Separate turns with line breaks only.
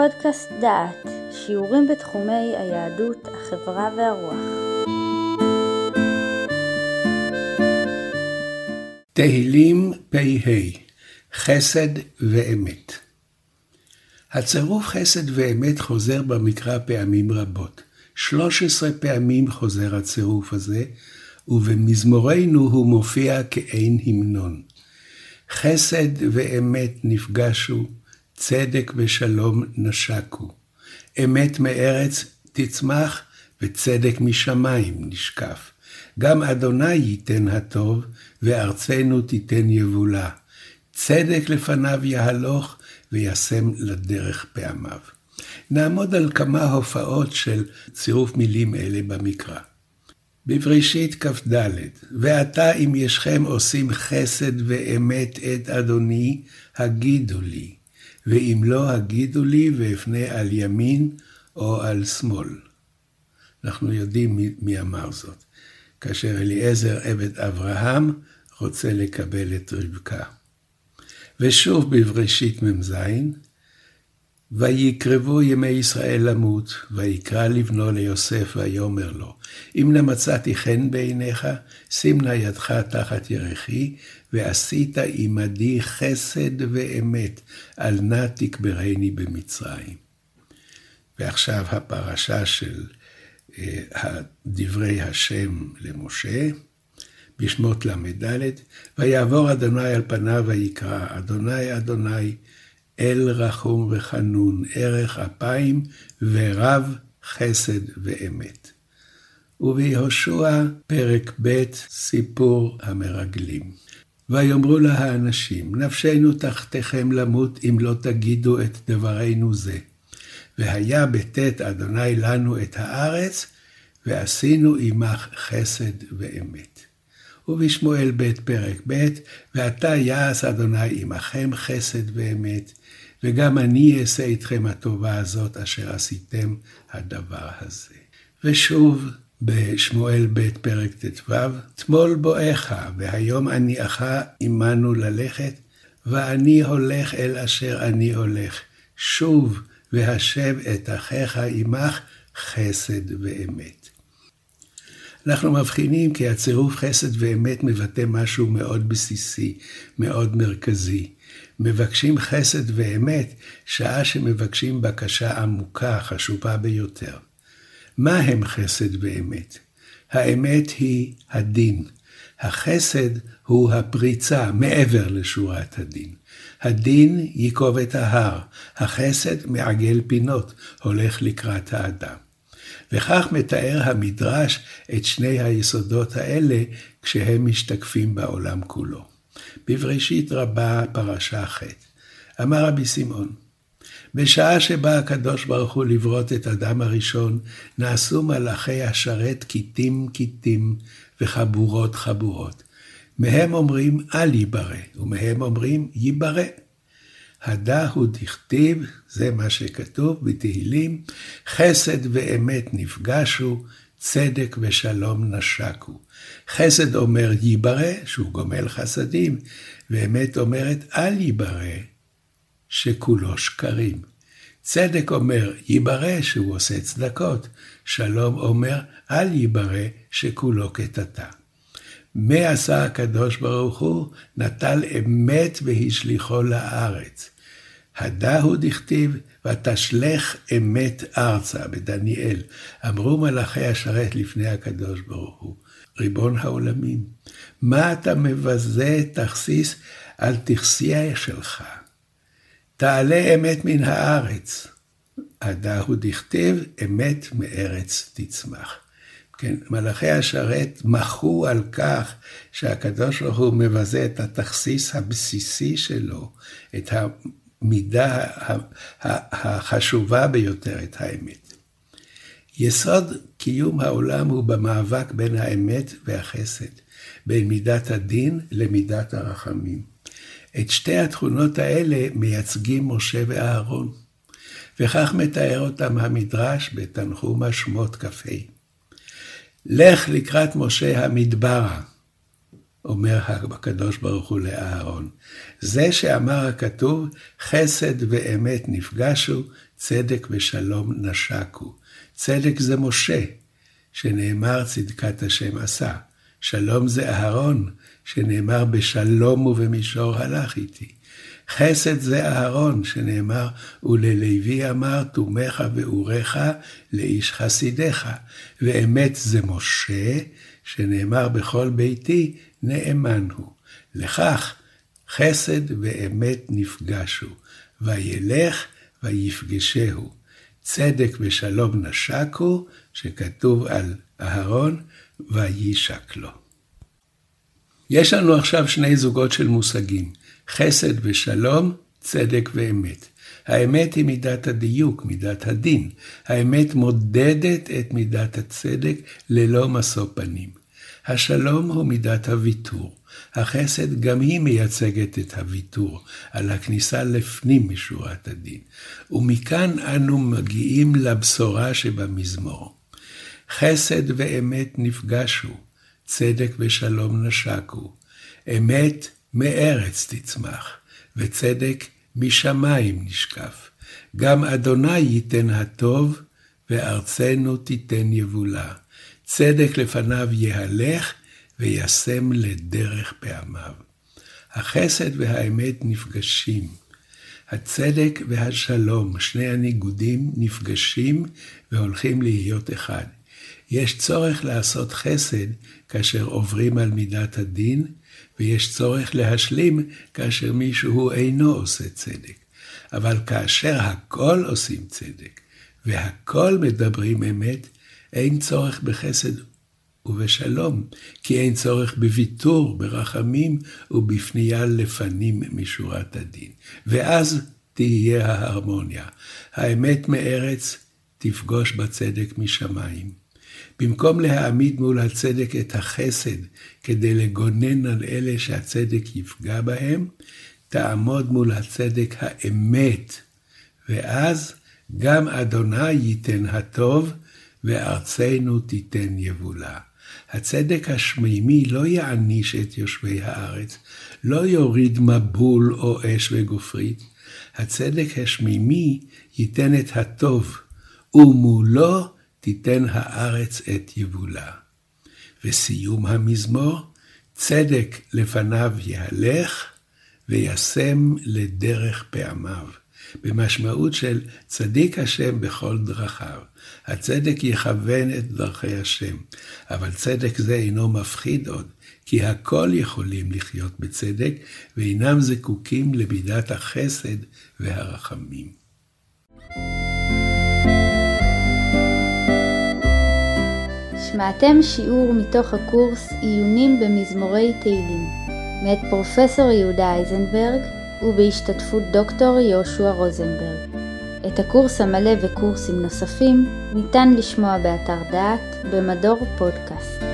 פודקאסט דעת, שיעורים בתחומי היהדות, החברה והרוח.
תהילים פ"ה חסד ואמת הצירוף חסד ואמת חוזר במקרא פעמים רבות. 13 פעמים חוזר הצירוף הזה, ובמזמורנו הוא מופיע כאין המנון. חסד ואמת נפגשו, צדק ושלום נשקו. אמת מארץ תצמח, וצדק משמיים נשקף. גם אדוני ייתן הטוב, וארצנו תיתן יבולה. צדק לפניו יהלוך, וישם לדרך פעמיו. נעמוד על כמה הופעות של צירוף מילים אלה במקרא. בבראשית כ"ד, ועתה אם ישכם עושים חסד ואמת את אדוני, הגידו לי, ואם לא הגידו לי ואפנה על ימין או על שמאל. אנחנו יודעים מי, מי אמר זאת, כאשר אליעזר עבד אברהם רוצה לקבל את רבקה. ושוב בבראשית מ"ז, ויקרבו ימי ישראל למות, ויקרא לבנו ליוסף ויאמר לו, אם נמצאתי חן בעיניך, שים נא ידך תחת ירכי, ועשית עמדי חסד ואמת, על נא תקברני במצרים. ועכשיו הפרשה של אה, דברי השם למשה, בשמות ל"ד, ויעבור אדוני על פניו ויקרא, אדוני אדוני, אל רחום וחנון, ערך אפיים ורב חסד ואמת. וביהושע פרק ב' סיפור המרגלים. ויאמרו לה האנשים, נפשנו תחתיכם למות אם לא תגידו את דברינו זה. והיה בטאת אדוני לנו את הארץ, ועשינו עמך חסד ואמת. ובשמואל ב' פרק ב', ועתה יעש אדוני עמכם חסד ואמת, וגם אני אעשה איתכם הטובה הזאת אשר עשיתם הדבר הזה. ושוב, בשמואל ב' פרק ט"ו, תמול בואך, והיום הניעך עמנו ללכת, ואני הולך אל אשר אני הולך. שוב, והשב את אחיך עמך חסד ואמת. אנחנו מבחינים כי הצירוף חסד ואמת מבטא משהו מאוד בסיסי, מאוד מרכזי. מבקשים חסד ואמת, שעה שמבקשים בקשה עמוקה, חשובה ביותר. מה הם חסד ואמת? האמת היא הדין. החסד הוא הפריצה מעבר לשורת הדין. הדין ייקוב את ההר, החסד מעגל פינות, הולך לקראת האדם. וכך מתאר המדרש את שני היסודות האלה כשהם משתקפים בעולם כולו. בבראשית רבה פרשה ח', אמר רבי שמעון, בשעה שבא הקדוש ברוך הוא לברות את אדם הראשון, נעשו מלאכי השרת כיתים כיתים וחבורות חבורות. מהם אומרים אל ייברא, ומהם אומרים ייברא. הדא הוא דכתיב, זה מה שכתוב בתהילים, חסד ואמת נפגשו, צדק ושלום נשקו. חסד אומר ייברא, שהוא גומל חסדים, ואמת אומרת אל ייברא, שכולו שקרים. צדק אומר ייברא, שהוא עושה צדקות. שלום אומר אל ייברא, שכולו קטטה. מה עשה הקדוש ברוך הוא? נטל אמת והשליחו לארץ. הדהו דכתיב, ותשלך אמת ארצה, בדניאל. אמרו מלאכי השרת לפני הקדוש ברוך הוא, ריבון העולמים, מה אתה מבזה תכסיס על תכסיה שלך? תעלה אמת מן הארץ. הדהו דכתיב, אמת מארץ תצמח. כן, מלאכי השרת מחו על כך שהקדוש ברוך הוא מבזה את התכסיס הבסיסי שלו, את המידה החשובה ביותר, את האמת. יסוד קיום העולם הוא במאבק בין האמת והחסד, בין מידת הדין למידת הרחמים. את שתי התכונות האלה מייצגים משה ואהרון, וכך מתאר אותם המדרש בתנחומה שמות כ"ה. לך לקראת משה המדברה, אומר הקדוש ברוך הוא לאהרון. זה שאמר הכתוב, חסד ואמת נפגשו, צדק ושלום נשקו. צדק זה משה, שנאמר צדקת השם עשה. שלום זה אהרון, שנאמר בשלום ובמישור הלך איתי. חסד זה אהרון, שנאמר, וללוי אמר, תומך ואורך לאיש חסידיך. ואמת זה משה, שנאמר בכל ביתי, נאמן הוא. לכך חסד ואמת נפגשו, וילך ויפגשהו. צדק ושלום נשקו, שכתוב על אהרון, ויישק לו. יש לנו עכשיו שני זוגות של מושגים, חסד ושלום, צדק ואמת. האמת היא מידת הדיוק, מידת הדין. האמת מודדת את מידת הצדק ללא משוא פנים. השלום הוא מידת הוויתור. החסד גם היא מייצגת את הוויתור על הכניסה לפנים משורת הדין. ומכאן אנו מגיעים לבשורה שבמזמור. חסד ואמת נפגשו, צדק ושלום נשקו. אמת מארץ תצמח, וצדק משמיים נשקף. גם אדוני ייתן הטוב, וארצנו תיתן יבולה. צדק לפניו יהלך, וישם לדרך פעמיו. החסד והאמת נפגשים. הצדק והשלום, שני הניגודים, נפגשים והולכים להיות אחד. יש צורך לעשות חסד כאשר עוברים על מידת הדין, ויש צורך להשלים כאשר מישהו אינו עושה צדק. אבל כאשר הכל עושים צדק, והכל מדברים אמת, אין צורך בחסד ובשלום, כי אין צורך בוויתור, ברחמים ובפנייה לפנים משורת הדין. ואז תהיה ההרמוניה. האמת מארץ תפגוש בצדק משמיים. במקום להעמיד מול הצדק את החסד כדי לגונן על אלה שהצדק יפגע בהם, תעמוד מול הצדק האמת, ואז גם אדוני ייתן הטוב, וארצנו תיתן יבולה. הצדק השמימי לא יעניש את יושבי הארץ, לא יוריד מבול או אש וגופרית. הצדק השמימי ייתן את הטוב, ומולו תיתן הארץ את יבולה. וסיום המזמור, צדק לפניו יהלך, וישם לדרך פעמיו. במשמעות של צדיק השם בכל דרכיו. הצדק יכוון את דרכי השם, אבל צדק זה אינו מפחיד עוד, כי הכל יכולים לחיות בצדק, ואינם זקוקים למידת החסד והרחמים.
שמעתם שיעור מתוך הקורס עיונים במזמורי תהילים, מאת פרופסור יהודה אייזנברג ובהשתתפות דוקטור יהושע רוזנברג. את הקורס המלא וקורסים נוספים ניתן לשמוע באתר דעת במדור פודקאסט.